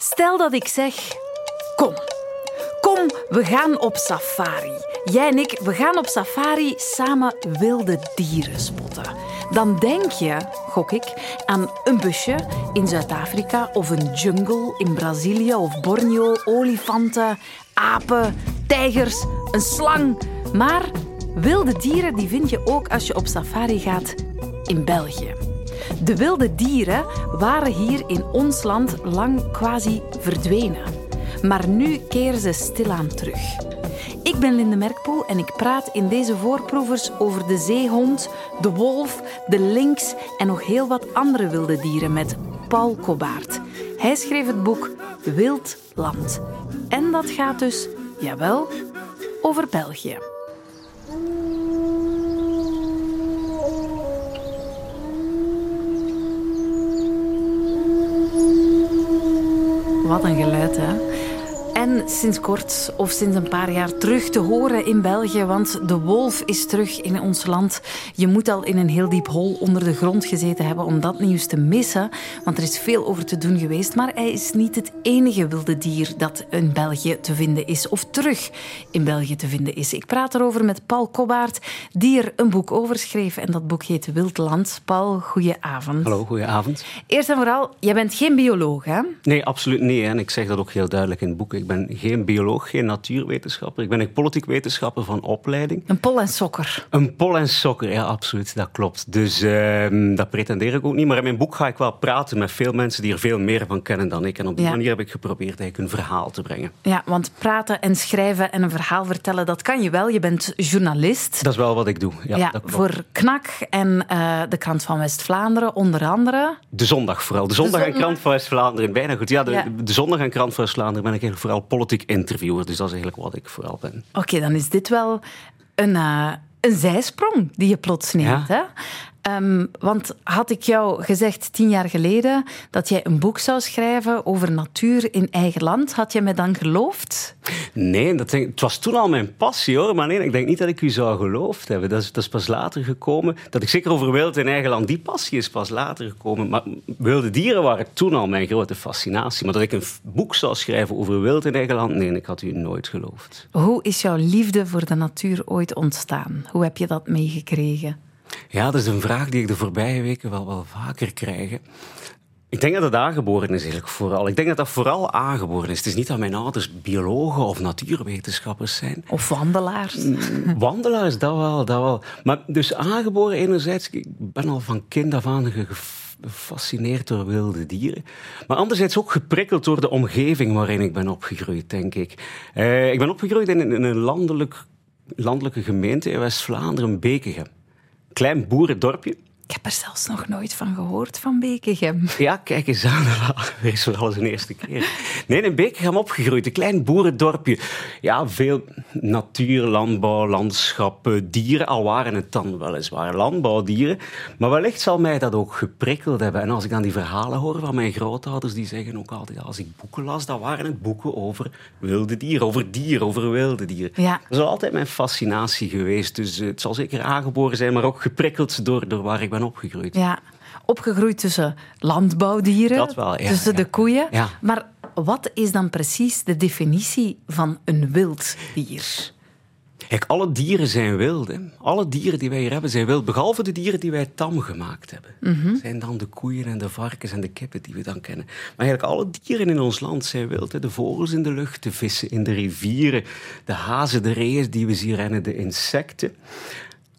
Stel dat ik zeg: Kom, kom, we gaan op safari. Jij en ik, we gaan op safari samen wilde dieren spotten. Dan denk je, gok ik, aan een busje in Zuid-Afrika of een jungle in Brazilië of Borneo, olifanten, apen, tijgers, een slang. Maar wilde dieren die vind je ook als je op safari gaat in België. De wilde dieren waren hier in ons land lang quasi verdwenen. Maar nu keren ze stilaan terug. Ik ben Linde Merkpoel en ik praat in deze voorproevers over de zeehond, de wolf, de lynx en nog heel wat andere wilde dieren met Paul Kobaert. Hij schreef het boek Wild Land. En dat gaat dus, jawel, over België. Wat een geluid, hè? En sinds kort, of sinds een paar jaar, terug te horen in België. Want de wolf is terug in ons land. Je moet al in een heel diep hol onder de grond gezeten hebben om dat nieuws te missen. Want er is veel over te doen geweest. Maar hij is niet het enige wilde dier dat in België te vinden is. Of terug in België te vinden is. Ik praat erover met Paul Kobbaert, die er een boek over schreef. En dat boek heet Wildland. Paul, goedenavond. Hallo, goedenavond. Eerst en vooral, jij bent geen bioloog, hè? Nee, absoluut niet. En ik zeg dat ook heel duidelijk in het boek. Ik ben geen bioloog, geen natuurwetenschapper. Ik ben een politiek wetenschapper van opleiding. Een pol en sokker. Een pol en sokker, ja, absoluut. Dat klopt. Dus uh, dat pretendeer ik ook niet. Maar in mijn boek ga ik wel praten met veel mensen die er veel meer van kennen dan ik. En op die manier heb ik geprobeerd eigenlijk een verhaal te brengen. Ja, want praten en schrijven en een verhaal vertellen, dat kan je wel. Je bent journalist. Dat is wel wat ik doe. Ja, ja voor KNAK en uh, de Krant van West-Vlaanderen, onder andere. De Zondag vooral. De Zondag, de zondag... en Krant van West-Vlaanderen. Bijna goed. Ja, de, ja. de Zondag en Krant van West-Vlaanderen ben ik eigenlijk vooral politiek interviewer. Dus dat is eigenlijk wat ik vooral ben. Oké, dan is dit wel een, uh, een zijsprong die je plots neemt. Ja. Hè? Um, want had ik jou gezegd tien jaar geleden dat jij een boek zou schrijven over natuur in eigen land, had je me dan geloofd? Nee, dat denk, het was toen al mijn passie hoor. Maar nee, ik denk niet dat ik u zou geloofd hebben. Dat is, dat is pas later gekomen. Dat ik zeker over wild in eigen land, die passie is pas later gekomen. Maar wilde dieren waren toen al mijn grote fascinatie. Maar dat ik een boek zou schrijven over wild in eigen land, nee, ik had u nooit geloofd. Hoe is jouw liefde voor de natuur ooit ontstaan? Hoe heb je dat meegekregen? Ja, dat is een vraag die ik de voorbije weken wel, wel vaker krijg. Ik denk dat het aangeboren is eigenlijk vooral. Ik denk dat dat vooral aangeboren is. Het is niet dat mijn ouders biologen of natuurwetenschappers zijn. Of wandelaars. Wandelaars, dat wel, dat wel. Maar dus aangeboren enerzijds, ik ben al van kind af aan gefascineerd door wilde dieren. Maar anderzijds ook geprikkeld door de omgeving waarin ik ben opgegroeid, denk ik. Uh, ik ben opgegroeid in, in een landelijk, landelijke gemeente in West-Vlaanderen, Bekegem klein boerendorpje. Ik heb er zelfs nog nooit van gehoord, van Bekegem. Ja, kijk eens aan. Dat is wel eens een eerste keer. Nee, in Bekegem opgegroeid. Een klein boerendorpje. Ja, veel natuur, landbouw, landschappen, dieren. Al waren het dan weliswaar landbouwdieren. Maar wellicht zal mij dat ook geprikkeld hebben. En als ik dan die verhalen hoor van mijn grootouders, die zeggen ook altijd, als ik boeken las, dan waren het boeken over wilde dieren. Over dieren, over wilde dieren. Ja. Dat is altijd mijn fascinatie geweest. Dus het zal zeker aangeboren zijn, maar ook geprikkeld door, door waar ik ben opgegroeid. Ja, opgegroeid tussen landbouwdieren, dat wel, ja, tussen ja. de koeien. Ja. Maar wat is dan precies de definitie van een wild dier? Kijk, alle dieren zijn wild. Hè. Alle dieren die wij hier hebben zijn wild, behalve de dieren die wij tam gemaakt hebben. Mhm. Zijn dan de koeien en de varkens en de kippen die we dan kennen. Maar eigenlijk alle dieren in ons land zijn wild. Hè. De vogels in de lucht, de vissen in de rivieren, de hazen, de reeën die we zien rennen, de insecten.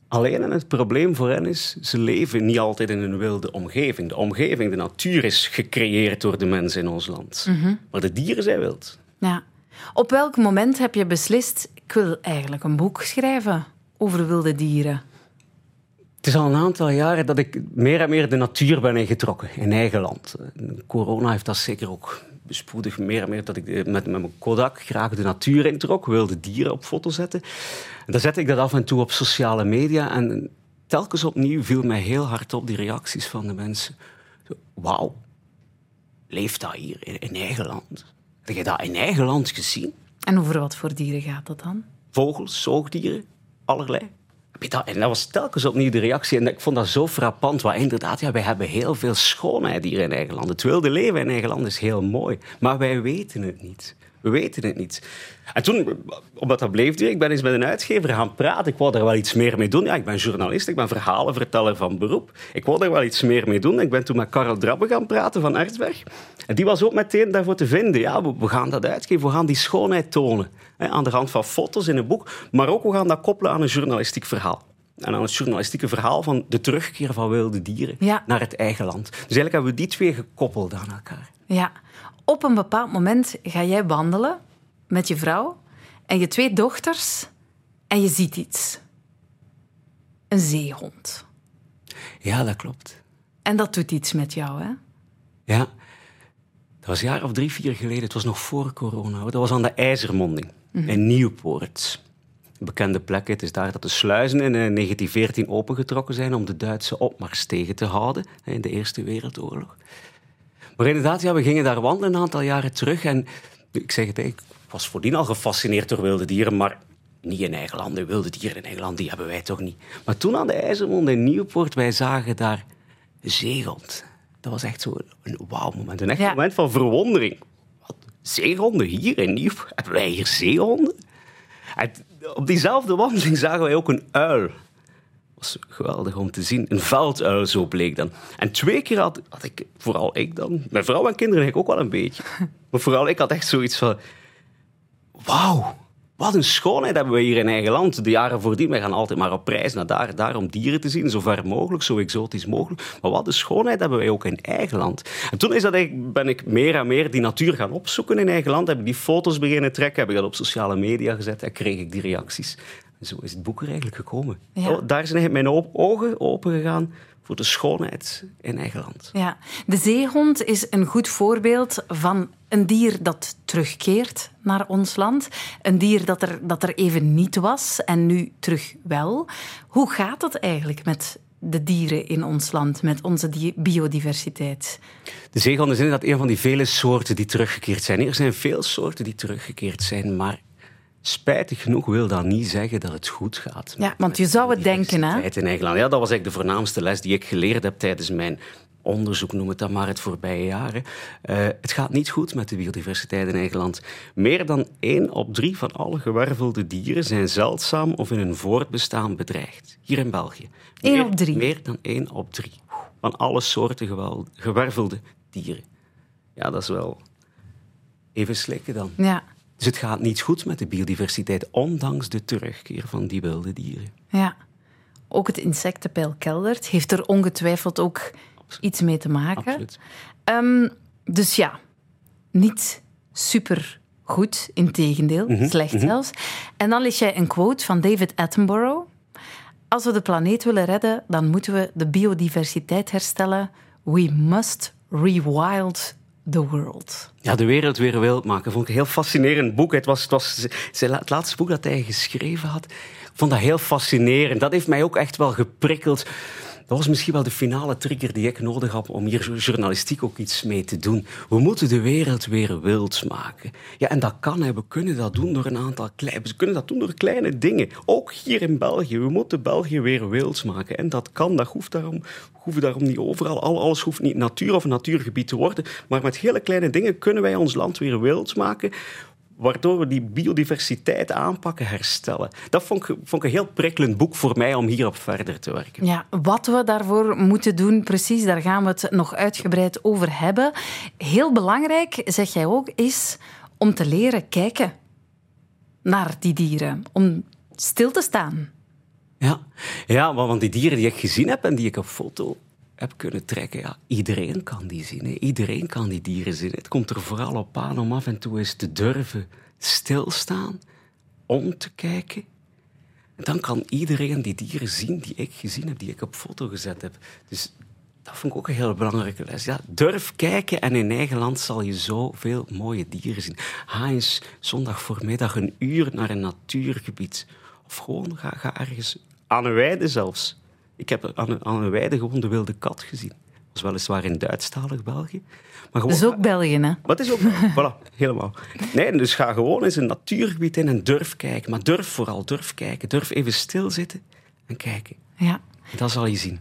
Alleen en het probleem voor hen is, ze leven niet altijd in een wilde omgeving. De omgeving, de natuur is gecreëerd door de mensen in ons land. Mhm. Maar de dieren zijn wild. Ja. Op welk moment heb je beslist, ik wil eigenlijk een boek schrijven over wilde dieren? Het is al een aantal jaren dat ik meer en meer de natuur ben ingetrokken in eigen land. Corona heeft dat zeker ook bespoedig meer en meer dat ik met, met mijn Kodak graag de natuur introk, wilde dieren op foto zetten. En dan zette ik dat af en toe op sociale media en telkens opnieuw viel mij heel hard op die reacties van de mensen. Wauw, leeft dat hier in, in eigen land? Heb je dat in eigen land gezien? En over wat voor dieren gaat dat dan? Vogels, zoogdieren, allerlei. En dat was telkens opnieuw de reactie. En ik vond dat zo frappant. Want inderdaad, ja, wij hebben heel veel schoonheid hier in eigen land. Het wilde leven in eigen land is heel mooi. Maar wij weten het niet. We weten het niet. En toen, omdat dat bleef ik ben eens met een uitgever gaan praten. Ik wou er wel iets meer mee doen. Ja, ik ben journalist, ik ben verhalenverteller van beroep. Ik wou er wel iets meer mee doen. Ik ben toen met Karel Drabbe gaan praten van Artsberg. En die was ook meteen daarvoor te vinden. Ja, we, gaan dat uitgeven, we gaan die schoonheid tonen. Hè, aan de hand van foto's in een boek. Maar ook, we gaan dat koppelen aan een journalistiek verhaal. En aan het journalistieke verhaal van de terugkeer van wilde dieren naar het eigen land. Dus eigenlijk hebben we die twee gekoppeld aan elkaar. Ja, op een bepaald moment ga jij wandelen met je vrouw en je twee dochters en je ziet iets. Een zeehond. Ja, dat klopt. En dat doet iets met jou, hè? Ja. Dat was een jaar of drie, vier geleden. Het was nog voor corona. Dat was aan de IJzermonding mhm. in Nieuwpoort. Een bekende plek. Het is daar dat de sluizen in 1914 eh, opengetrokken zijn om de Duitse opmars tegen te houden in de Eerste Wereldoorlog. Maar inderdaad, ja, we gingen daar wandelen een aantal jaren terug. En ik zeg het, ik was voordien al gefascineerd door wilde dieren, maar niet in eigen land. wilde dieren in eigen land, die hebben wij toch niet. Maar toen aan de IJzermond in Nieuwpoort, wij zagen daar zeehond. Dat was echt zo een wauw-moment. Een echt moment van verwondering. Wat, zeehonden hier in Nieuwpoort? Hebben wij hier zeehonden? En op diezelfde wandeling zagen wij ook een uil was geweldig om te zien. Een velduil, zo bleek dan. En twee keer had, had ik, vooral ik dan, mijn vrouw en kinderen ik ook wel een beetje. Maar vooral ik had echt zoiets van, wauw, wat een schoonheid hebben we hier in eigen land. De jaren voordien, wij gaan altijd maar op reis naar daar, daar om dieren te zien, zo ver mogelijk, zo exotisch mogelijk. Maar wat een schoonheid hebben wij ook in eigen land. En toen is dat ben ik meer en meer die natuur gaan opzoeken in eigen land. Heb ik die foto's beginnen trekken, heb ik dat op sociale media gezet en kreeg ik die reacties zo is het boek er eigenlijk gekomen. Oh, daar zijn mijn ogen open gegaan voor de schoonheid in eigen land. Ja. De zeehond is een goed voorbeeld van een dier dat terugkeert naar ons land. Een dier dat er, dat er even niet was en nu terug wel. Hoe gaat het eigenlijk met de dieren in ons land, met onze biodiversiteit? De zeehond is inderdaad een van die vele soorten die teruggekeerd zijn. Er zijn veel soorten die teruggekeerd zijn, maar Spijtig genoeg wil dat niet zeggen dat het goed gaat. Ja, want je zou het denken, hè? In Engeland. Ja, dat was eigenlijk de voornaamste les die ik geleerd heb tijdens mijn onderzoek, noem het dan maar, het voorbije jaren. Uh, het gaat niet goed met de biodiversiteit in Nederland. Meer dan één op drie van alle gewervelde dieren zijn zeldzaam of in hun voortbestaan bedreigd. Hier in België. Eén op drie? Meer dan één op drie. Van alle soorten gewervelde dieren. Ja, dat is wel even slikken dan. Ja. Dus het gaat niet goed met de biodiversiteit, ondanks de terugkeer van die wilde dieren. Ja, ook het insectenpeil keldert. Heeft er ongetwijfeld ook iets mee te maken. Absoluut. Um, dus ja, niet super goed, in tegendeel, mhm, slecht mhm. zelfs. En dan lees jij een quote van David Attenborough. Als we de planeet willen redden, dan moeten we de biodiversiteit herstellen. We must rewild the World. Ja, de wereld weer wild maken. Vond ik een heel fascinerend boek. Het was, het was het laatste boek dat hij geschreven had. Vond dat heel fascinerend. Dat heeft mij ook echt wel geprikkeld dat was misschien wel de finale trigger die ik nodig had om hier journalistiek ook iets mee te doen. We moeten de wereld weer wild maken. Ja, en dat kan. Hè. We kunnen dat doen door een aantal kleine... We kunnen dat doen door kleine dingen. Ook hier in België. We moeten België weer wild maken. En dat kan. Dat hoeft daarom, hoeft daarom niet overal. Alles hoeft niet natuur of natuurgebied te worden. Maar met hele kleine dingen kunnen wij ons land weer wild maken waardoor we die biodiversiteit aanpakken, herstellen. Dat vond ik, vond ik een heel prikkelend boek voor mij om hierop verder te werken. Ja, wat we daarvoor moeten doen, precies, daar gaan we het nog uitgebreid over hebben. Heel belangrijk, zeg jij ook, is om te leren kijken naar die dieren. Om stil te staan. Ja, ja want die dieren die ik gezien heb en die ik op foto heb kunnen trekken. Ja, iedereen kan die zien. Iedereen kan die dieren zien. Het komt er vooral op aan om af en toe eens te durven stilstaan, om te kijken. En dan kan iedereen die dieren zien die ik gezien heb, die ik op foto gezet heb. Dus dat vond ik ook een heel belangrijke les. Ja, durf kijken en in eigen land zal je zoveel mooie dieren zien. Ga eens zondag een uur naar een natuurgebied. Of gewoon ga, ga ergens aan een weide zelfs. Ik heb aan een, aan een weide gewoon de wilde kat gezien. Dat was weliswaar in Duitsstalig België. Maar gewoon, dat is ook België, hè? Wat is ook Voilà, helemaal. Nee, dus ga gewoon eens een natuurgebied in en durf kijken. Maar durf vooral, durf kijken. Durf even stilzitten en kijken. Ja. Dat zal je zien.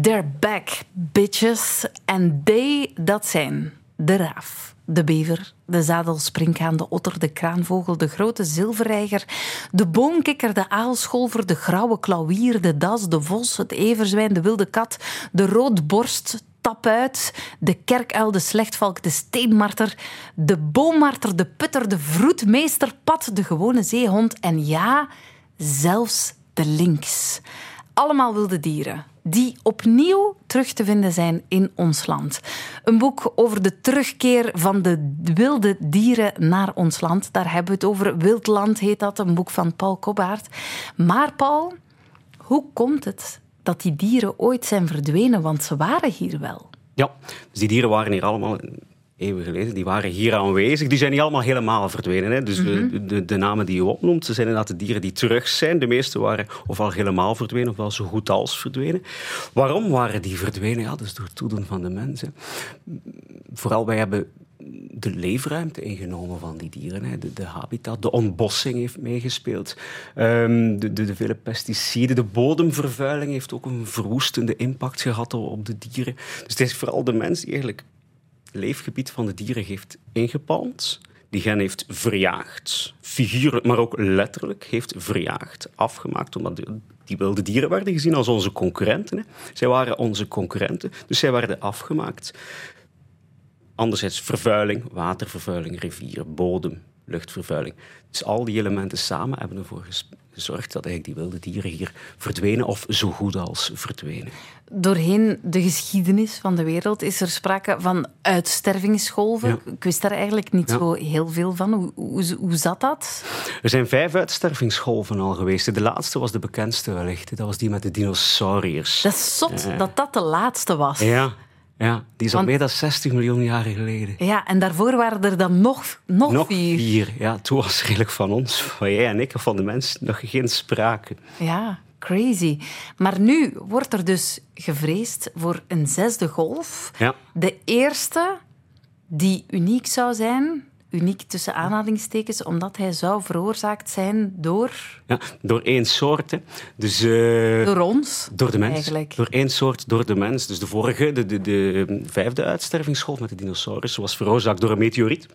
They're back, bitches. En they, dat zijn de raaf, de bever, de zadelsprinkhaan, de otter, de kraanvogel, de grote zilverreiger, de boomkikker, de aalscholver, de grauwe klauwier, de das, de vos, het everzwijn, de wilde kat, de roodborst, tapuit, de kerkuil, de slechtvalk, de steenmarter, de boommarter, de putter, de vroedmeester, pad, de gewone zeehond en ja, zelfs de lynx. Allemaal wilde dieren die opnieuw terug te vinden zijn in ons land. Een boek over de terugkeer van de wilde dieren naar ons land. Daar hebben we het over. Wildland heet dat, een boek van Paul Kobbaert. Maar Paul, hoe komt het dat die dieren ooit zijn verdwenen? Want ze waren hier wel. Ja, dus die dieren waren hier allemaal eeuwen geleden, die waren hier aanwezig. Die zijn niet allemaal helemaal verdwenen. Hè. Dus de, de, de, namen die je opnoemt, ze zijn inderdaad de dieren die terug zijn. De meeste waren ofwel helemaal verdwenen, ofwel zo goed als verdwenen. Waarom waren die verdwenen? Ja, dus door het toedoen van de mensen. Vooral wij hebben de leefruimte ingenomen van die dieren. Hè. De, de, habitat, de ontbossing heeft meegespeeld. Um, de, de, de, vele pesticiden, de bodemvervuiling heeft ook een verwoestende impact gehad op de dieren. Dus het is vooral de mens die eigenlijk leefgebied van de dieren heeft ingepalmd. Die gen heeft verjaagd, figuurlijk, maar ook letterlijk heeft verjaagd, afgemaakt, omdat die wilde dieren werden gezien als onze concurrenten. Hè. Zij waren onze concurrenten, dus zij werden afgemaakt. Anderzijds vervuiling, watervervuiling, rivieren, bodem, luchtvervuiling. Dus al die elementen samen hebben ervoor gezorgd dat eigenlijk die wilde dieren hier verdwenen of zo goed als verdwenen. Doorheen de geschiedenis van de wereld is er sprake van uitstervingsgolven. Ik wist daar eigenlijk niet zo heel veel van. Hoe, hoe, hoe, zat dat? Er zijn vijf uitstervingsgolven al geweest. De laatste was de bekendste wellicht. Dat was die met de dinosauriërs. Dat is zot dat dat de laatste was. Ja. Ja, die is al meer dan 60 miljoen jaren geleden. Ja, en daarvoor waren er dan nog, nog, nog vier. vier. Ja, toen was er eigenlijk van ons, van jij en ik, of van de mens, nog geen sprake. Ja, crazy. Maar nu wordt er dus gevreesd voor een zesde golf. Ja. De eerste die uniek zou zijn, uniek tussen aanhalingstekens, omdat hij zou veroorzaakt zijn door... Ja, door één soort. Dus, uh, door ons? Door de mens. Eigenlijk. Door één soort, door de mens. Dus de vorige, de, de, de vijfde uitstervingsgolf met de dinosaurus, was veroorzaakt door een meteoriet.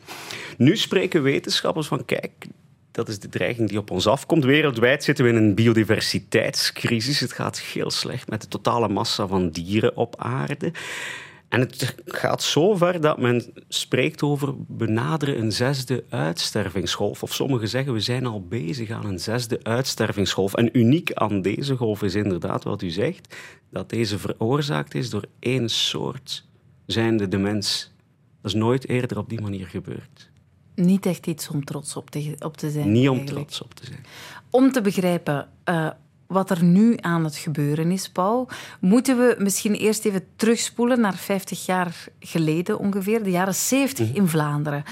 Nu spreken wetenschappers van, kijk, dat is de dreiging die op ons afkomt. Wereldwijd zitten we in een biodiversiteitscrisis. Het gaat heel slecht met de totale massa van dieren op aarde. En het gaat zo ver dat men spreekt over benaderen een zesde uitstervingsgolf. Of sommigen zeggen we zijn al bezig aan een zesde uitstervingsgolf. En uniek aan deze golf is inderdaad wat u zegt, dat deze veroorzaakt is door één soort, zijnde de mens. Dat is nooit eerder op die manier gebeurd. Niet echt iets om trots op te, op te zijn. Niet om eigenlijk. trots op te zijn. Om te begrijpen uh, wat er nu aan het gebeuren is, Paul, moeten we misschien eerst even terugspoelen naar 50 jaar geleden ongeveer, de jaren 70 in Vlaanderen.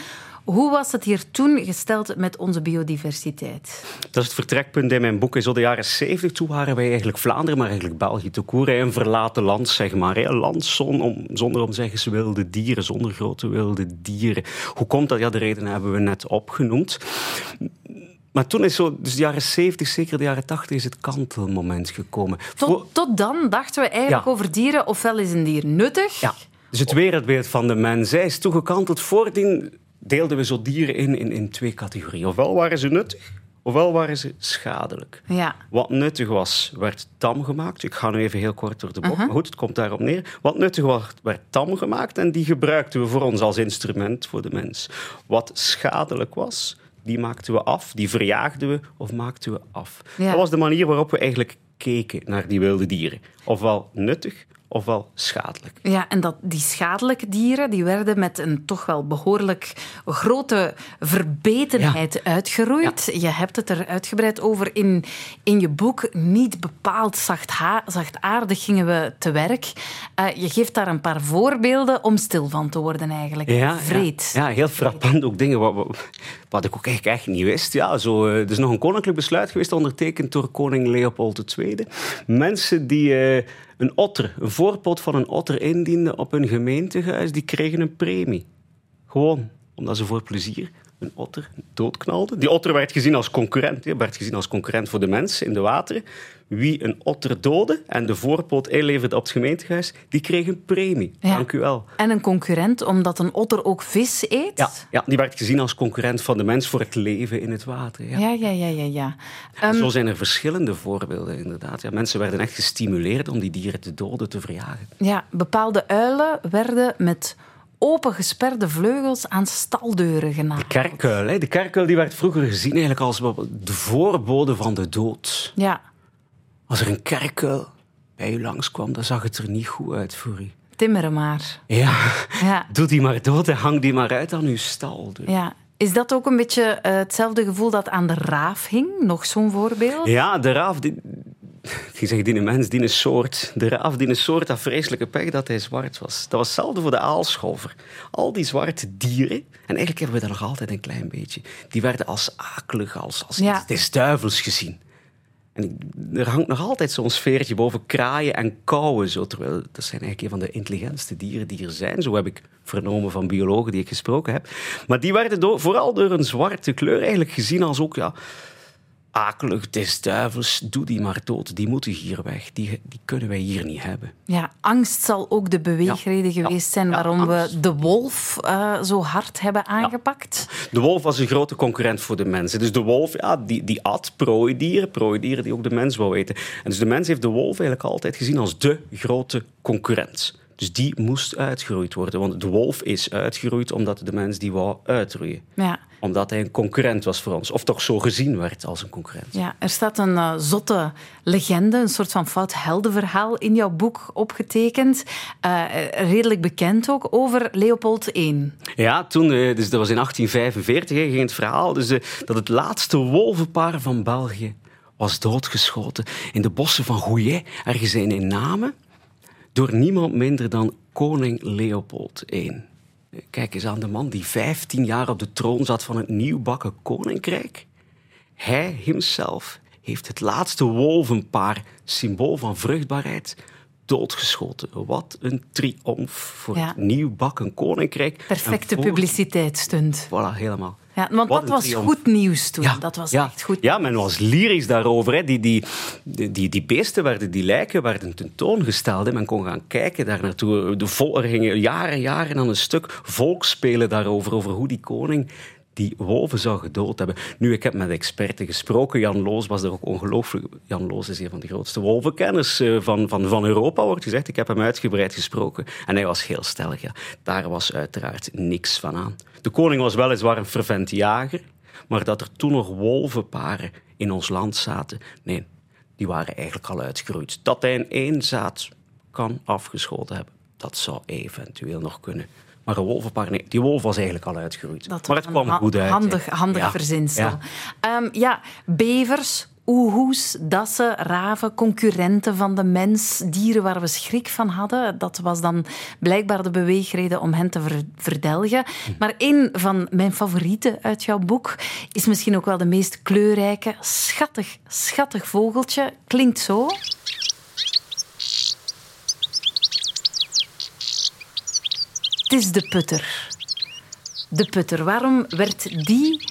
Hoe was het hier toen gesteld met onze biodiversiteit? Dat is het vertrekpunt in mijn boek. In zo de jaren 70 toen waren wij eigenlijk Vlaanderen, maar eigenlijk België te koer. Een verlaten land, zeg maar. Een land zonder om zeggen wilde dieren, zonder grote wilde dieren. Hoe komt dat? Ja, de reden hebben we net opgenoemd. Maar toen is zo, dus de jaren 70, zeker de jaren 80, is het kantelmoment gekomen. Tot, tot dan dachten we eigenlijk over dieren, ofwel is een dier nuttig. Ja. Dus het wereldbeeld van de mens is toegekanteld. Voordien deelden we zo dieren in, in, in twee categorieën. Ofwel waren ze nuttig, ofwel waren ze schadelijk. Ja. Wat nuttig was, werd tam gemaakt. Ik ga nu even heel kort door de bocht, maar goed, het komt daarop neer. Wat nuttig was, werd tam gemaakt en die gebruikten we voor ons als instrument voor de mens. Wat schadelijk was, die maakten we af, die verjaagden we of maakten we af. Ja. Dat was de manier waarop we eigenlijk keken naar die wilde dieren. Ofwel nuttig, ofwel schadelijk. Ja, en dat, die schadelijke dieren die werden met een toch wel behoorlijk grote verbetenheid Ja. uitgeroeid. Je hebt het er uitgebreid over in, in je boek. Niet bepaald zachtha- zachtaardig gingen we te werk. Eh, je geeft daar een paar voorbeelden om stil van te worden eigenlijk. Ja, Vreed. Ja, ja, heel frappant ook dingen wat, wat, wat ik ook echt niet wist. Ja, zo, eh, er is nog een koninklijk besluit geweest, ondertekend door koning Leopold II. Mensen die eh, een otter, een voorpot van een otter indienden op hun gemeentehuis, die kregen een premie. Gewoon. omdat ze voor plezier een otter doodknalden. Die otter werd gezien als concurrent, werd gezien als concurrent voor de mens in de wateren. Wie een otter doodde en de voorpoot inleverde op het gemeentehuis, die kreeg een premie. Ja. Dank u wel. En een concurrent, omdat een otter ook vis eet? Ja, ja, die werd gezien als concurrent van de mens voor het leven in het water. Ja. ja, ja, ja. ja, ja. En Ehm, Zo zijn er verschillende voorbeelden, inderdaad. Ja, mensen werden echt gestimuleerd om die dieren te doden, te verjagen. ja, bepaalde uilen werden met opengesperde vleugels aan staldeuren genageld. Kerkuil, hè. de kerkuil die werd vroeger gezien eigenlijk als de voorbode van de dood. Ja, Als er een kerkuil bij u langskwam, dan zag het er niet goed uit voor u. timmeren maar. Ja, Ja, doe die maar dood en hang die maar uit aan uw stal. Dus. ja. Is dat ook een beetje eh, hetzelfde gevoel dat aan de raaf hing? Nog zo'n voorbeeld? Ja, de raaf, die, die zegt die mens, die een soort. De raaf, die een soort, dat vreselijke pech dat hij zwart was. Dat was hetzelfde voor de aalscholver. Al die zwarte dieren, en eigenlijk hebben we dat nog altijd een klein beetje, die werden als akelig, als, als Ja. iets duivels gezien. En er hangt nog altijd zo'n sfeertje boven kraaien en kauwen. Zo, dat zijn eigenlijk een van de intelligentste dieren die er zijn. Zo heb ik vernomen van biologen die ik gesproken heb. Maar die werden door, vooral door een zwarte kleur eigenlijk gezien als ook ja, akelig, des duivels. Doe die maar dood, die moeten hier weg. Die, die kunnen wij hier niet hebben. Ja, angst zal ook de beweegreden Ja, geweest zijn ja, waarom angst. we de wolf eh, zo hard hebben aangepakt. De wolf was een grote concurrent voor de mensen. Dus de wolf ja, die, die at prooidieren, prooidieren die ook de mens wou eten. En dus de mens heeft de wolf eigenlijk altijd gezien als de grote concurrent. Dus die moest uitgeroeid worden. Want de wolf is uitgeroeid omdat de mens die wou uitroeien. Ja. Omdat hij een concurrent was voor ons. Of toch zo gezien werd als een concurrent. Ja, er staat een eh, zotte legende, een soort van fout heldenverhaal in jouw boek opgetekend. Eh, redelijk bekend ook over Leopold I. Ja, toen, eh, dus dat was in 1845, hè, ging het verhaal dus, eh, dat het laatste wolvenpaar van België was doodgeschoten in de bossen van Gouillet, ergens in Namen, door niemand minder dan koning Leopold I. Kijk eens aan de man die 15 jaar op de troon zat van het nieuwbakken koninkrijk. Hij hemzelf heeft het laatste wolvenpaar, symbool van vruchtbaarheid, doodgeschoten. Wat een triomf voor Ja. het nieuwbakken koninkrijk. Perfecte voor- publiciteitsstunt. Voilà, helemaal. Ja, want Wat dat was triomf. goed nieuws toen. dat was ja, echt goed. Ja, men was lyrisch daarover. Hè. Die, die, die, die beesten werden, die lijken werden tentoongesteld. Hè. Men kon gaan kijken daar naartoe. Er gingen jaren, jaren aan een stuk volksspelen daarover, over hoe die koning die wolven zou gedood hebben. Nu, ik heb met experten gesproken. Jan Loos was er ook ongelooflijk... Jan Loos is een van de grootste wolvenkenners eh, van, van, van Europa, wordt gezegd. Ik heb hem uitgebreid gesproken. En hij was heel stellig. Ja. Daar was uiteraard niks van aan. De koning was weliswaar een fervent jager, maar dat er toen nog wolvenparen in ons land zaten, nee, die waren eigenlijk al uitgeroeid. Dat hij een één zaad kan afgeschoten hebben, dat zou eventueel nog kunnen. Maar een wolvenpaar, nee, die wolf was eigenlijk al uitgeroeid. Dat maar het kwam goed uit. Handig, handig Ja, verzinsel. ja. Ja. ja, bevers, oehoes, dassen, raven, concurrenten van de mens, dieren waar we schrik van hadden. Dat was dan blijkbaar de beweegreden om hen te ver- verdelgen. Hm. Maar een van mijn favorieten uit jouw boek is misschien ook wel de meest kleurrijke, schattig, schattig vogeltje. Klinkt zo. Het is de putter. De putter. Waarom werd die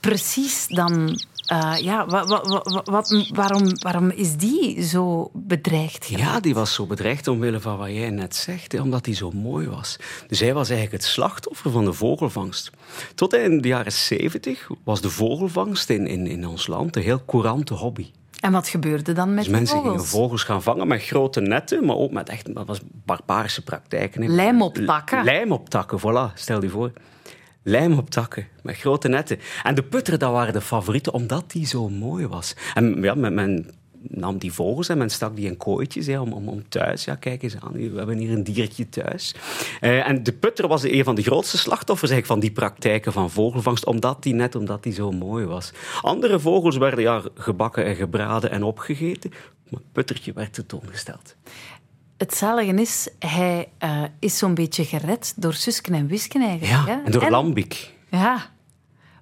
precies dan... eh, ja, wa- wa- wa- wat, waarom, waarom is die zo bedreigd geraakt? Ja, die was zo bedreigd omwille van wat jij net zegt, hè, omdat hij zo mooi was. Dus hij was eigenlijk het slachtoffer van de vogelvangst. Tot in de jaren 70 was de vogelvangst in, in, in ons land een heel courante hobby. En wat gebeurde dan met Dus mensen vogels? gingen vogels gaan vangen met grote netten, maar ook met echt dat was barbarische praktijken. Lijm op takken. Lijm op takken, voilà, stel je voor. Lijm op takken, met grote netten. En de putter, dat waren de favorieten, omdat die zo mooi was. En ja, men, men nam die vogels en men stak die in kooitjes hè, om, om, om thuis. Ja, kijk eens aan, we hebben hier een diertje thuis. Eh, en de putter was een van de grootste slachtoffers eigenlijk van die praktijken van vogelvangst, omdat die net omdat die zo mooi was. Andere vogels werden ja, gebakken en gebraden en opgegeten, maar het puttertje werd tentoongesteld. Het zalige is, hij eh, is zo'n beetje gered door Susken en Wisken eigenlijk. Ja, hè? en door Lambiek. Ja.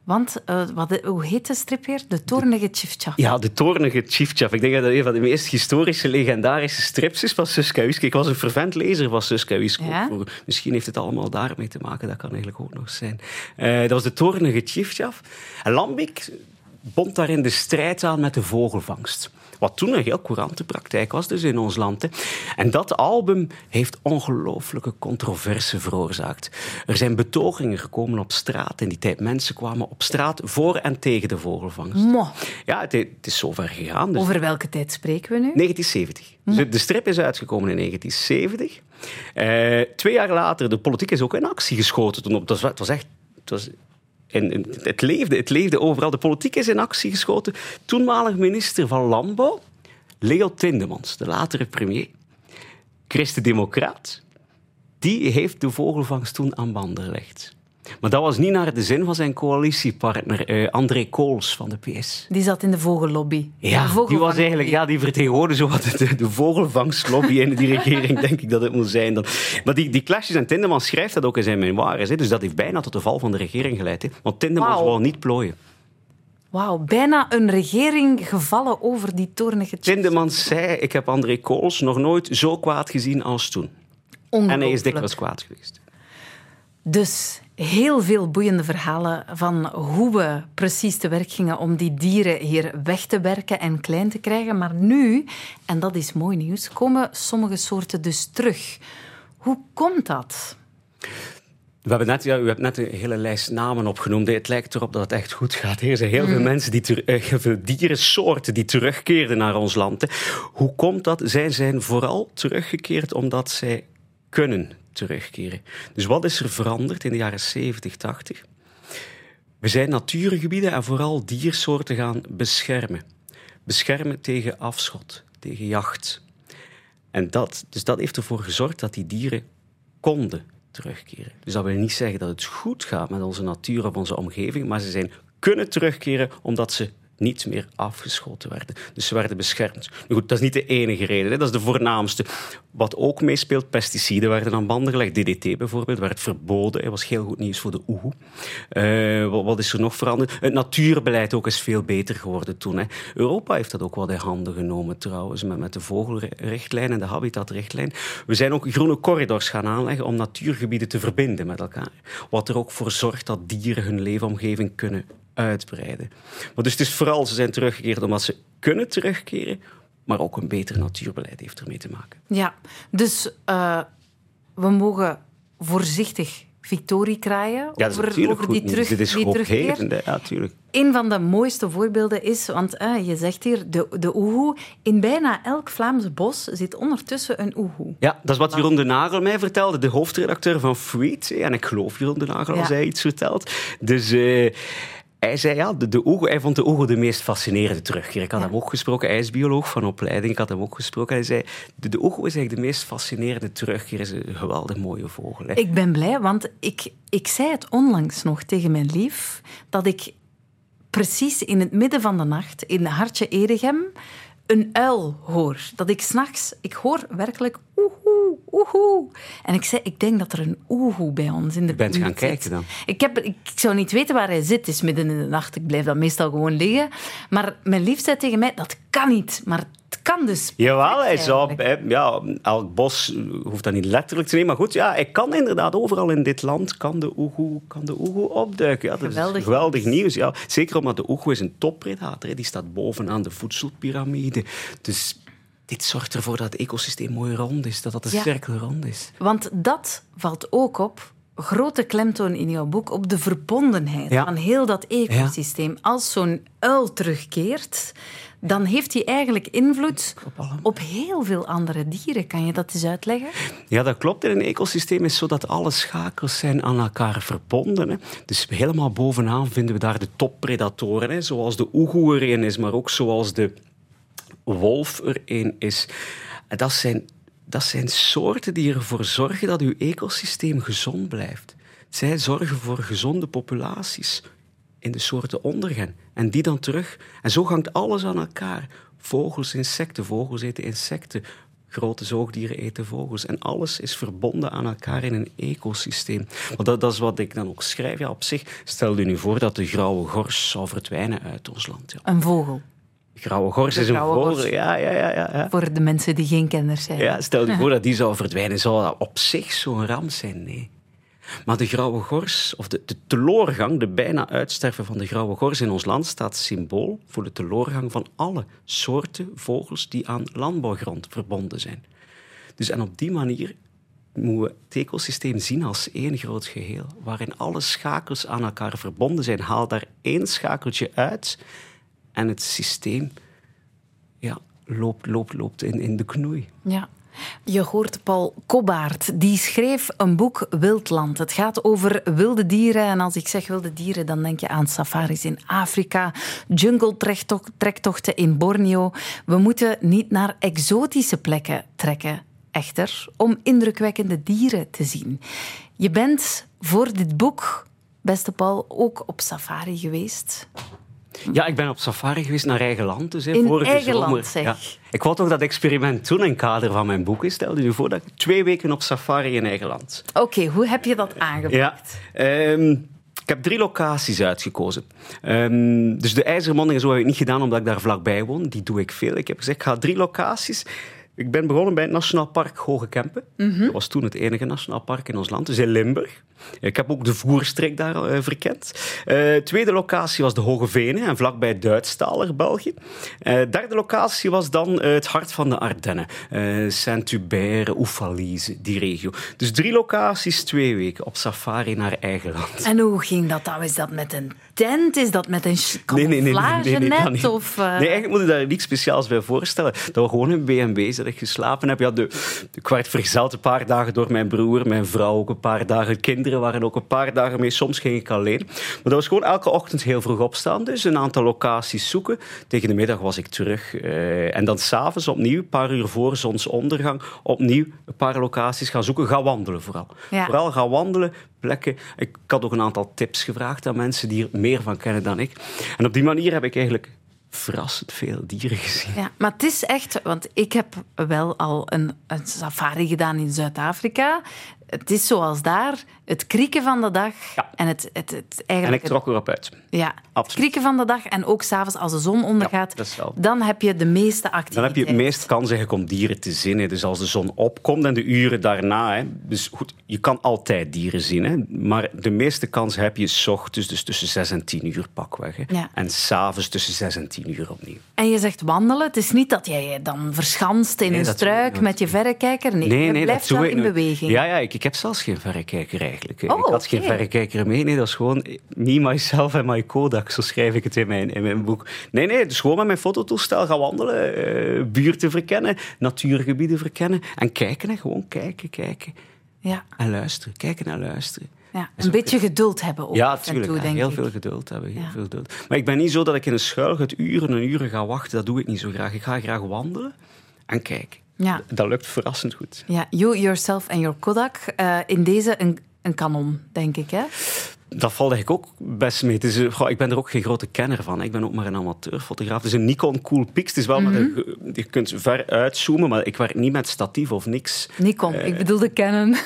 Want, uh, wat, hoe heet de strip weer? De Toornige Tjiftjaf. Ja, de Toornige Tjiftjaf. Ik denk dat dat een van de meest historische, legendarische strips is van Suska Wiske. Ik was een fervent lezer van Suska Wiske. Ja? Misschien heeft het allemaal daarmee te maken. Dat kan eigenlijk ook nog zijn. Uh, dat was de Toornige Tjiftjaf. En Lambik bond daarin de strijd aan met de vogelvangst. Wat toen een heel courante praktijk was dus in ons land. Hè. En dat album heeft ongelooflijke controverse veroorzaakt. Er zijn betogingen gekomen op straat. In die tijd mensen kwamen op straat voor en tegen de vogelvangst. Mo. Ja, het, het, is zover gegaan. Dus Over welke tijd spreken we nu? 1970. Dus de strip is uitgekomen in 1970. Uh, twee jaar later, de politiek is ook in actie geschoten. Toen op, het was echt... Het was en, het, leefde, het leefde overal. De politiek is in actie geschoten. Toenmalig minister van Landbouw, Leo Tindemans, de latere premier, christen-democraat, die heeft de vogelvangst toen aan banden gelegd. Maar dat was niet naar de zin van zijn coalitiepartner uh, André Kools van de PS. Die zat in de vogellobby. Ja, de die was eigenlijk, ja, die vertegenwoordigde zo wat de, de vogelvangstlobby in die regering, denk ik dat het moet zijn. Dan. Maar die, die clashes, en Tindemans schrijft dat ook in zijn memoires, hè, dus dat heeft bijna tot de val van de regering geleid. Hè, want Tindemans wow. wou niet plooien. Wauw, bijna een regering gevallen over die toornige Tindemans zei, ik heb André Kools nog nooit zo kwaad gezien als toen. En hij is dikwijls kwaad geweest. Dus heel veel boeiende verhalen van hoe we precies te werk gingen om die dieren hier weg te werken en klein te krijgen. Maar nu, en dat is mooi nieuws, komen sommige soorten dus terug. Hoe komt dat? We hebben net, ja, u hebt net een hele lijst namen opgenoemd. Het lijkt erop dat het echt goed gaat. Er zijn heel veel mm. mensen, die ter, uh, veel dierensoorten die terugkeerden naar ons land. Hoe komt dat? Zij zijn vooral teruggekeerd omdat zij kunnen terugkeren. Dus wat is er veranderd in de jaren 70, 80? We zijn natuurgebieden en vooral diersoorten gaan beschermen. Beschermen tegen afschot, tegen jacht. En dat, dus dat heeft ervoor gezorgd dat die dieren konden terugkeren. Dus dat wil niet zeggen dat het goed gaat met onze natuur of onze omgeving, maar ze zijn kunnen terugkeren omdat ze niet meer afgeschoten werden. Dus ze werden beschermd. Nu goed, dat is niet de enige reden, hè. dat is de voornaamste. Wat ook meespeelt, pesticiden werden aan banden gelegd. DDT bijvoorbeeld werd verboden. Dat was heel goed nieuws voor de oehoe. Uh, wat, is er nog veranderd? Het natuurbeleid ook is veel beter geworden toen. Hè. Europa heeft dat ook wel in handen genomen trouwens, met, met de vogelrichtlijn en de habitatrichtlijn. We zijn ook groene corridors gaan aanleggen om natuurgebieden te verbinden met elkaar. Wat er ook voor zorgt dat dieren hun leefomgeving kunnen uitbreiden. Maar dus het is vooral, ze zijn teruggekeerd omdat ze kunnen terugkeren, maar ook een beter natuurbeleid heeft ermee te maken. Ja, dus uh, we mogen voorzichtig victorie kraaien ja, over, over die, terug, Dit is die terugkeer. Ja, natuurlijk. Een van de mooiste voorbeelden is, want uh, je zegt hier, de, de oehoe. In bijna elk Vlaams bos zit ondertussen een oehoe. Ja, dat is wat Jeroen de Nagel mij vertelde, de hoofdredacteur van Freed. En ik geloof Jeroen de Nagel als hij iets vertelt. Dus... Uh, hij zei ja, de, de hij vond de oego de meest fascinerende terugkeer. Ik had hem ook gesproken, hij is bioloog van opleiding, ik had hem ook gesproken. Hij zei, de, de oego is eigenlijk de meest fascinerende terugkeer, is een geweldig mooie vogel. Hè. Ik ben blij, want ik, ik zei het onlangs nog tegen mijn lief, dat ik precies in het midden van de nacht in Hartje Edegem een uil hoor. Dat ik s'nachts, ik hoor werkelijk oehoe, oehoe. En ik zei, ik denk dat er een oehoe bij ons in de buurt Je bent gaan kijken dan? Ik, heb, ik, zou niet weten waar hij zit. Het is midden in de nacht. Ik blijf dan meestal gewoon liggen. Maar mijn lief zei tegen mij, dat kan niet. Maar kan dus. Jawel, hij zou, ja, elk bos hoeft dat niet letterlijk te nemen. Maar goed, ja, hij kan inderdaad overal in dit land kan de oehoe, kan de opduiken. Ja, dat geweldig, is geweldig nieuws. Ja. Zeker omdat de oehoe is een toppredator. Die staat bovenaan de voedselpiramide. Dus dit zorgt ervoor dat het ecosysteem mooi rond is, dat dat een ja. cirkel rond is. Want dat valt ook op, grote klemtoon in jouw boek, op de verbondenheid van heel dat ecosysteem. Als zo'n uil terugkeert, dan heeft hij eigenlijk invloed op, heel veel andere dieren. Kan je dat eens uitleggen? Ja, dat klopt. In een ecosysteem is zo dat alle schakels zijn aan elkaar verbonden. Hè. Dus helemaal bovenaan vinden we daar de toppredatoren, hè, zoals de oehoe erin is, maar ook zoals de wolf er een is. Dat zijn, dat zijn soorten die ervoor zorgen dat uw ecosysteem gezond blijft. Zij zorgen voor gezonde populaties in de soorten ondergaan. En die dan terug. En zo hangt alles aan elkaar. Vogels, insecten, vogels eten insecten. Grote zoogdieren eten vogels. En alles is verbonden aan elkaar in een ecosysteem. Want dat, dat is wat ik dan ook schrijf. Ja, op zich, stel je nu voor dat de grauwe gors zou verdwijnen uit ons land. Ja. Een vogel. Grauwe gors is een vogel. ja, ja, ja, ja. Voor de mensen die geen kenners zijn. Ja, stel je voor dat die zou verdwijnen. Zou dat op zich zo'n ramp zijn? Nee. Maar de grauwe gors, of de, de teloorgang, de bijna uitsterven van de grauwe gors in ons land, staat symbool voor de teloorgang van alle soorten vogels die aan landbouwgrond verbonden zijn. Dus en op die manier moeten we het ecosysteem zien als één groot geheel, waarin alle schakels aan elkaar verbonden zijn. Haal daar één schakeltje uit en het systeem ja, loopt, loopt, loopt in, in de knoei. Ja. Je hoort Paul Kobbaert, die schreef een boek Wildland. Het gaat over wilde dieren. En als ik zeg wilde dieren, dan denk je aan safaris in Afrika, jungle-trektochten in Borneo. We moeten niet naar exotische plekken trekken, echter, om indrukwekkende dieren te zien. Je bent voor dit boek, beste Paul, ook op safari geweest. Ja, ik ben op safari geweest naar eigen land. Dus, hè, In vorige eigen zomer. land, zeg. Ja. Ik wou toch dat experiment doen in het kader van mijn boek. Stel je nu voor dat ik twee weken op safari in eigen land. Oké, hoe heb je dat aangepakt? Ja. Ehm, ik heb drie locaties uitgekozen. Ehm, dus de IJzermonding zo heb ik niet gedaan omdat ik daar vlakbij woon. Die doe ik veel. Ik heb gezegd, ik ga drie locaties. Ik ben begonnen bij het Nationaal Park Hoge Kempen. Dat was toen het enige nationaal park in ons land, dus in Limburg. Ik heb ook de voerstreek daar eh, verkend. Eh, tweede locatie was de Hoge Venen, en vlakbij Duitsstalig, België. Eh, derde locatie was dan het hart van de Ardennen. Saint-Hubert, Oefalize, die regio. Dus drie locaties, twee weken op safari naar eigen land. En hoe ging dat dan? Is dat met een tent? Is dat met een Nee, nee, nee, nee, niet. Of, eh, Nee, eigenlijk moet je daar niks speciaals bij voorstellen. Dat we gewoon in B&B's dat ik geslapen heb. Ja, de, ik werd verzeld een paar dagen door mijn broer, mijn vrouw ook een paar dagen. Kinderen waren ook een paar dagen mee. Soms ging ik alleen. Maar dat was gewoon elke ochtend heel vroeg opstaan. Dus een aantal locaties zoeken. Tegen de middag was ik terug. eh, en dan s'avonds opnieuw, een paar uur voor zonsondergang, opnieuw een paar locaties gaan zoeken. Ga wandelen vooral. Ja. Vooral gaan wandelen, Ik had ook een aantal tips gevraagd aan mensen die er meer van kennen dan ik. En op die manier heb ik eigenlijk verrassend veel dieren gezien. Ja, maar het is echt, want ik heb wel al een, een safari gedaan in Zuid-Afrika. Het is zoals daar, het krieken van de dag Ja. en het, het, het En eigenlijk... ik trok erop uit. ja, het krieken van de dag en ook s'avonds als de zon ondergaat, Ja, dat is wel. dan heb je de meeste Dan activiteit. heb je het meest kans eigenlijk om dieren te zien. hè. Dus als de zon opkomt en de uren daarna. Hè. Dus goed, je kan altijd dieren zien. Hè. Maar de meeste kans heb je 's ochtends, dus tussen 6 en 10 uur pakweg. Hè. Ja. En s'avonds tussen 6 en 10 uur opnieuw. En je zegt wandelen. Het is niet dat jij je dan verschanst in Nee, een dat struik met je verrekijker. Nee, je blijft wel doe ik in beweging. Ja, ja ik, ik heb zelfs geen verrekijker eigenlijk. Oh, ik had geen verrekijker mee. Nee, dat is gewoon me, myself en my Kodak. Zo schrijf ik het in mijn, in mijn boek. Nee, nee, dus gewoon met mijn fototoestel gaan wandelen. eh, buurten verkennen, natuurgebieden verkennen. En kijken, hè. gewoon kijken, kijken. Ja, En luisteren, kijken en luisteren. ja. een beetje geduld hebben ook Ja, en natuurlijk. toe, heel ik. veel geduld hebben. Heel Ja. veel geduld. Maar ik ben niet zo dat ik in een schuilhut uren en uren ga wachten. Dat doe ik niet zo graag. Ik ga graag wandelen en kijken. Ja. Dat lukt verrassend goed. Ja, You, Yourself en Your Kodak. Eh, in deze een, een kanon, denk ik. Hè? Dat valt eigenlijk ook best mee. Het is, eh, goh, ik ben er ook geen grote kenner van. Ik ben ook maar een amateurfotograaf. Het is een Nikon Cool Pix. Het is wel een, Mhm. je kunt ver uitzoomen, maar ik werk niet met statief of niks. Nikon, ik bedoelde Canon.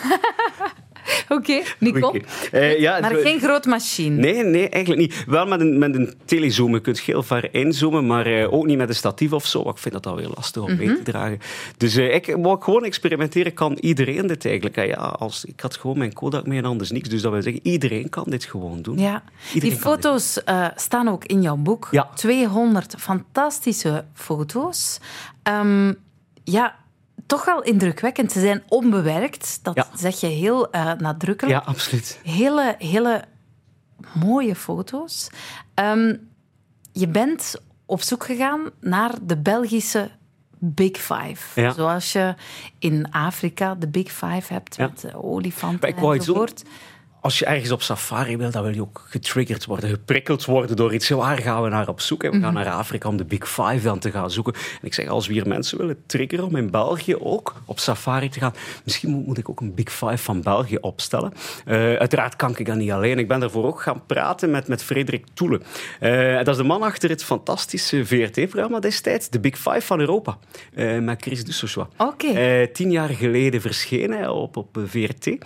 Oké. Oké. Eh, ja, Maar geen groot machine. Nee, nee, eigenlijk niet. Wel met een, met een telezoom. Je kunt heel ver inzoomen, maar eh, ook niet met een statief of zo. Ik vind dat alweer lastig om Mhm. mee te dragen. Dus eh, ik wou gewoon experimenteren. Kan iedereen dit eigenlijk? Ah ja, als, ik had gewoon mijn Kodak mee en anders niks. Dus dat wil zeggen, iedereen kan dit gewoon doen. Ja, Iedereen die foto's staan ook in jouw boek. Ja. 200 fantastische foto's. Ehm, ja, toch wel indrukwekkend. Ze zijn onbewerkt. Dat Ja. zeg je heel eh, nadrukkelijk. Ja, absoluut. Hele, hele mooie foto's. Ehm, je bent op zoek gegaan naar de Belgische Big Five. Ja. Zoals je in Afrika de Big Five hebt Ja. met de olifanten Maar ik wou iets doen- enzovoort. Als je ergens op safari wil, dan wil je ook getriggerd worden, geprikkeld worden door iets. Waar gaan we naar op zoek? We gaan naar Afrika om de Big Five dan te gaan zoeken. En ik zeg, als we hier mensen willen triggeren om in België ook op safari te gaan, misschien moet, ik ook een Big Five van België opstellen. Uh, uiteraard kan ik dat niet alleen. Ik ben daarvoor ook gaan praten met, met Frederik Toele. Uh, dat is de man achter het fantastische VRT-programma destijds, de Big Five van Europa, uh, met Chris Dussochois. Oké. tien jaar geleden verschenen op, op VRT.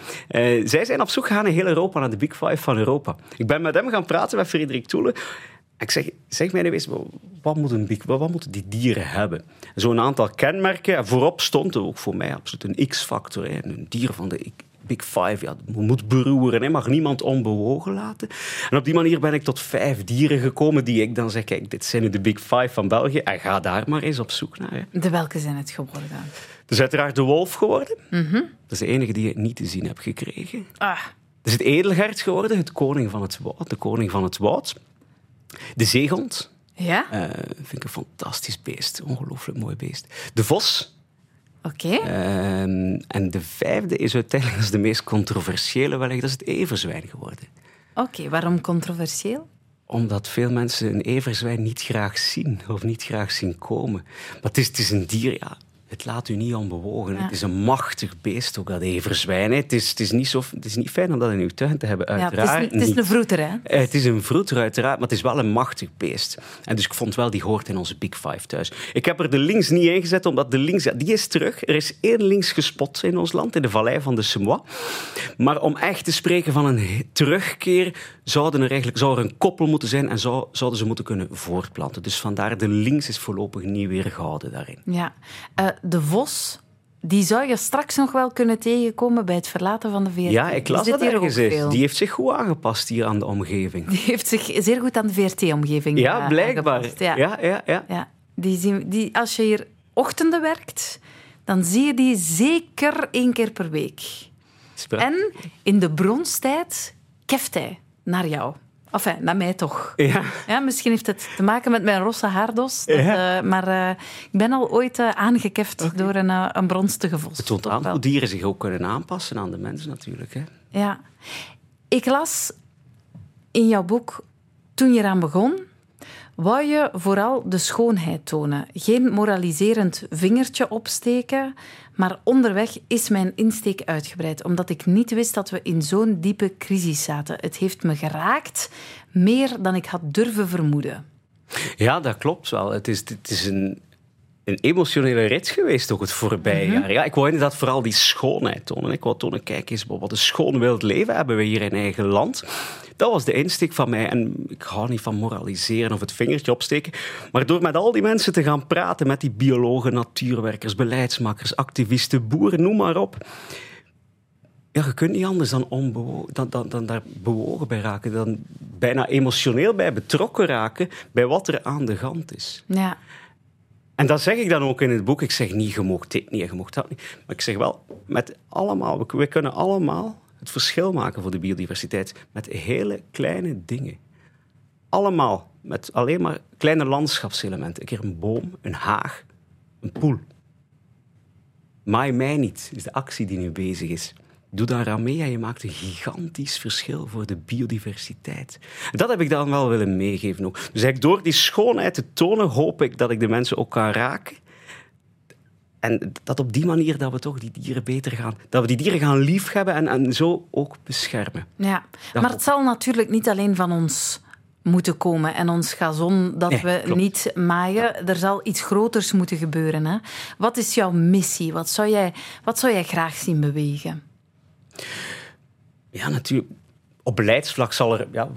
zij zijn op zoek gegaan Europa, naar de Big Five van Europa. Ik ben met hem gaan praten, met Frederik Toele. Ik zeg, zeg mij eens, wat, moet een big, wat, moeten die dieren hebben? Zo'n aantal kenmerken. En voorop stond ook voor mij absoluut een X-factor. Een dier van de Big Five, ja, moet beroeren, hè, mag niemand onbewogen laten. En op die manier ben ik tot vijf dieren gekomen die ik dan zeg, kijk, dit zijn nu de Big Five van België en ga daar maar eens op zoek naar. Hè. De welke zijn het geworden? Het is uiteraard de wolf geworden. Mm Dat is de enige die ik niet te zien heb gekregen. Ah. Is het edelhert geworden, het koning van het woud, de koning van het woud. De zeehond. Ja? Uh, vind ik een fantastisch beest. Ongelooflijk mooi beest. De vos. Oké. Ehm, en de vijfde is uiteindelijk is de meest controversiële wellicht, dat is het everzwijn geworden. Oké, waarom controversieel? Omdat veel mensen een everzwijn niet graag zien of niet graag zien komen. Maar het is, het is een dier, ja, het laat u niet onbewogen. Het is een machtig beest, ook dat everzwijn. Het is, het, is niet zo, het is niet fijn om dat in uw tuin te hebben, uiteraard. Ja, het, is, het is, een vroeter, hè? Eh, het is een vroeter, uiteraard, maar het is wel een machtig beest. En dus ik vond wel, die hoort in onze Big Five thuis. Ik heb er de links niet ingezet, omdat de links, ja, die is terug. Er is één links gespot in ons land, in de vallei van de Semois. Maar om echt te spreken van een terugkeer, zouden er eigenlijk, zou er een koppel moeten zijn en zou, zouden ze moeten kunnen voortplanten. Dus vandaar, de links is voorlopig niet weer gehouden daarin. Ja. Uh, de vos, die zou je straks nog wel kunnen tegenkomen bij het verlaten van de VRT. Ja, ik las dat ergens. Die heeft zich goed aangepast hier aan de omgeving. Die heeft zich zeer goed aan de VRT-omgeving Ja, eh, blijkbaar. Ja. Ja, ja, ja. ja. Die, die, als je hier ochtenden werkt, dan zie je die zeker één keer per week. En in de bronstijd keft hij naar jou. Enfin, naar mij toch. Ja. ja. Misschien heeft het te maken met mijn rosse haardos. Dat, ja. uh, maar uh, ik ben al ooit uh, aangekeft okay. door een, een bronstige vos. Het toont aan hoe dieren zich ook kunnen aanpassen aan de mens natuurlijk. Hè? Ja. Ik las in jouw boek, toen je eraan begon, wou je vooral de schoonheid tonen. Geen moraliserend vingertje opsteken, maar onderweg is mijn insteek uitgebreid, omdat ik niet wist dat we in zo'n diepe crisis zaten. Het heeft me geraakt, meer dan ik had durven vermoeden. Ja, dat klopt wel. Het is, het is een, een emotionele rit geweest ook het voorbije mm jaar. Ja, ik wou inderdaad vooral die schoonheid tonen. Ik wou tonen, kijk eens, wat een schoon wild leven hebben we hier in eigen land. Dat was de insteek van mij. En ik hou niet van moraliseren of het vingertje opsteken. Maar door met al die mensen te gaan praten, met die biologen, natuurwerkers, beleidsmakers, activisten, boeren, noem maar op. Ja, je kunt niet anders dan, dan, dan, dan daar bewogen bij raken. Dan bijna emotioneel bij betrokken raken bij wat er aan de hand is. Ja. En dat zeg ik dan ook in het boek. Ik zeg niet, je mocht dit niet, je mocht dat niet. Maar ik zeg wel, met allemaal, we, kunnen allemaal het verschil maken voor de biodiversiteit met hele kleine dingen. Allemaal met alleen maar kleine landschapselementen. Een keer een boom, een haag, een poel. Maai mij niet, is de actie die nu bezig is. Doe daaraan mee en je maakt een gigantisch verschil voor de biodiversiteit. Dat heb ik dan wel willen meegeven ook. Dus door die schoonheid te tonen, hoop ik dat ik de mensen ook kan raken. En dat op die manier dat we toch die dieren beter gaan, dat we die dieren gaan liefhebben en, en zo ook beschermen. Ja, maar het zal natuurlijk niet alleen van ons moeten komen en ons gazon dat we niet maaien. Er zal iets groters moeten gebeuren. Hè? Wat is jouw missie? Wat zou jij, wat zou jij graag zien bewegen? Ja, natuurlijk. Op beleidsvlak zal er. Ja,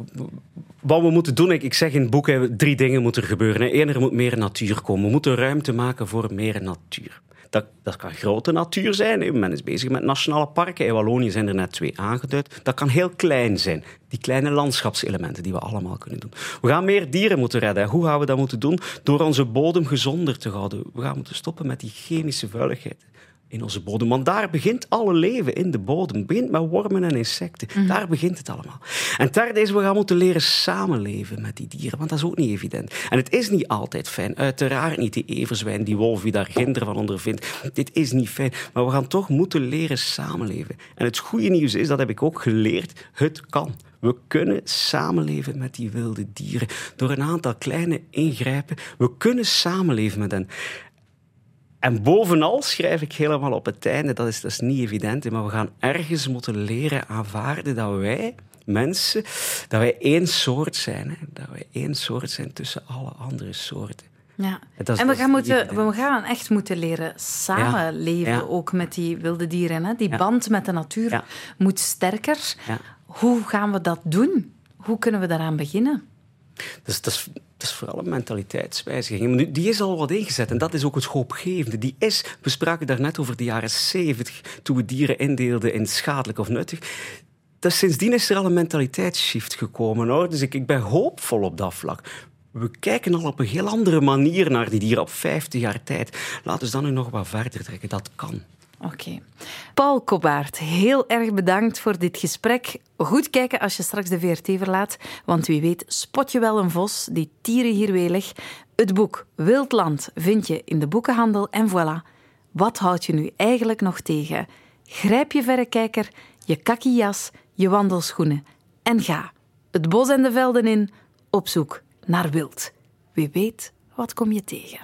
wat we moeten doen, ik, ik zeg in het boek, drie dingen moeten er gebeuren. Eén, er moet meer natuur komen. We moeten ruimte maken voor meer natuur. Dat, dat kan grote natuur zijn. Men is bezig met nationale parken. In Wallonië zijn er net twee aangeduid. Dat kan heel klein zijn. Die kleine landschapselementen die we allemaal kunnen doen. We gaan meer dieren moeten redden. Hoe gaan we dat moeten doen? Door onze bodem gezonder te houden. We gaan moeten stoppen met die chemische vuiligheid in onze bodem. Want daar begint alle leven in de bodem. Het begint met wormen en insecten. Mhm. Daar begint het allemaal. En derde is, we gaan moeten leren samenleven met die dieren. Want dat is ook niet evident. En het is niet altijd fijn. Uiteraard niet die everzwijn, die wolf, die daar ginder van ondervindt. Dit is niet fijn. Maar we gaan toch moeten leren samenleven. En het goede nieuws is, dat heb ik ook geleerd, het kan. We kunnen samenleven met die wilde dieren door een aantal kleine ingrijpen. We kunnen samenleven met hen. En bovenal schrijf ik helemaal op het einde, dat is, dat is niet evident, maar we gaan ergens moeten leren aanvaarden dat wij, mensen, dat wij één soort zijn. Hè? Dat wij één soort zijn tussen alle andere soorten. Ja. Is- en we gaan, moeten, we gaan echt moeten leren samenleven, Ja. ook met die wilde dieren. Hè? Die Ja. band met de natuur moet sterker. Hoe gaan we dat doen? Hoe kunnen we daaraan beginnen? Dus dat is, dat is vooral een mentaliteitswijziging. Die is al wat ingezet en dat is ook het hoopgevende. Die is, we spraken daarnet over de jaren 70, toen we dieren indeelden in schadelijk of nuttig. Dat sindsdien is er al een mentaliteitsshift gekomen. Hoor. Dus ik, ik ben hoopvol op dat vlak. We kijken al op een heel andere manier naar die dieren op 50 jaar tijd. Laten we dan nu nog wat verder trekken. Dat kan. Oké. Paul Kobaert, heel erg bedankt voor dit gesprek. Goed kijken als je straks de VRT verlaat, want wie weet spot je wel een vos, die tieren hier welig. Het boek Wildland vind je in de boekenhandel en voilà. Wat houdt je nu eigenlijk nog tegen? Grijp je verrekijker, je kakkijas, je wandelschoenen en ga het bos en de velden in op zoek naar wild. Wie weet, wat kom je tegen?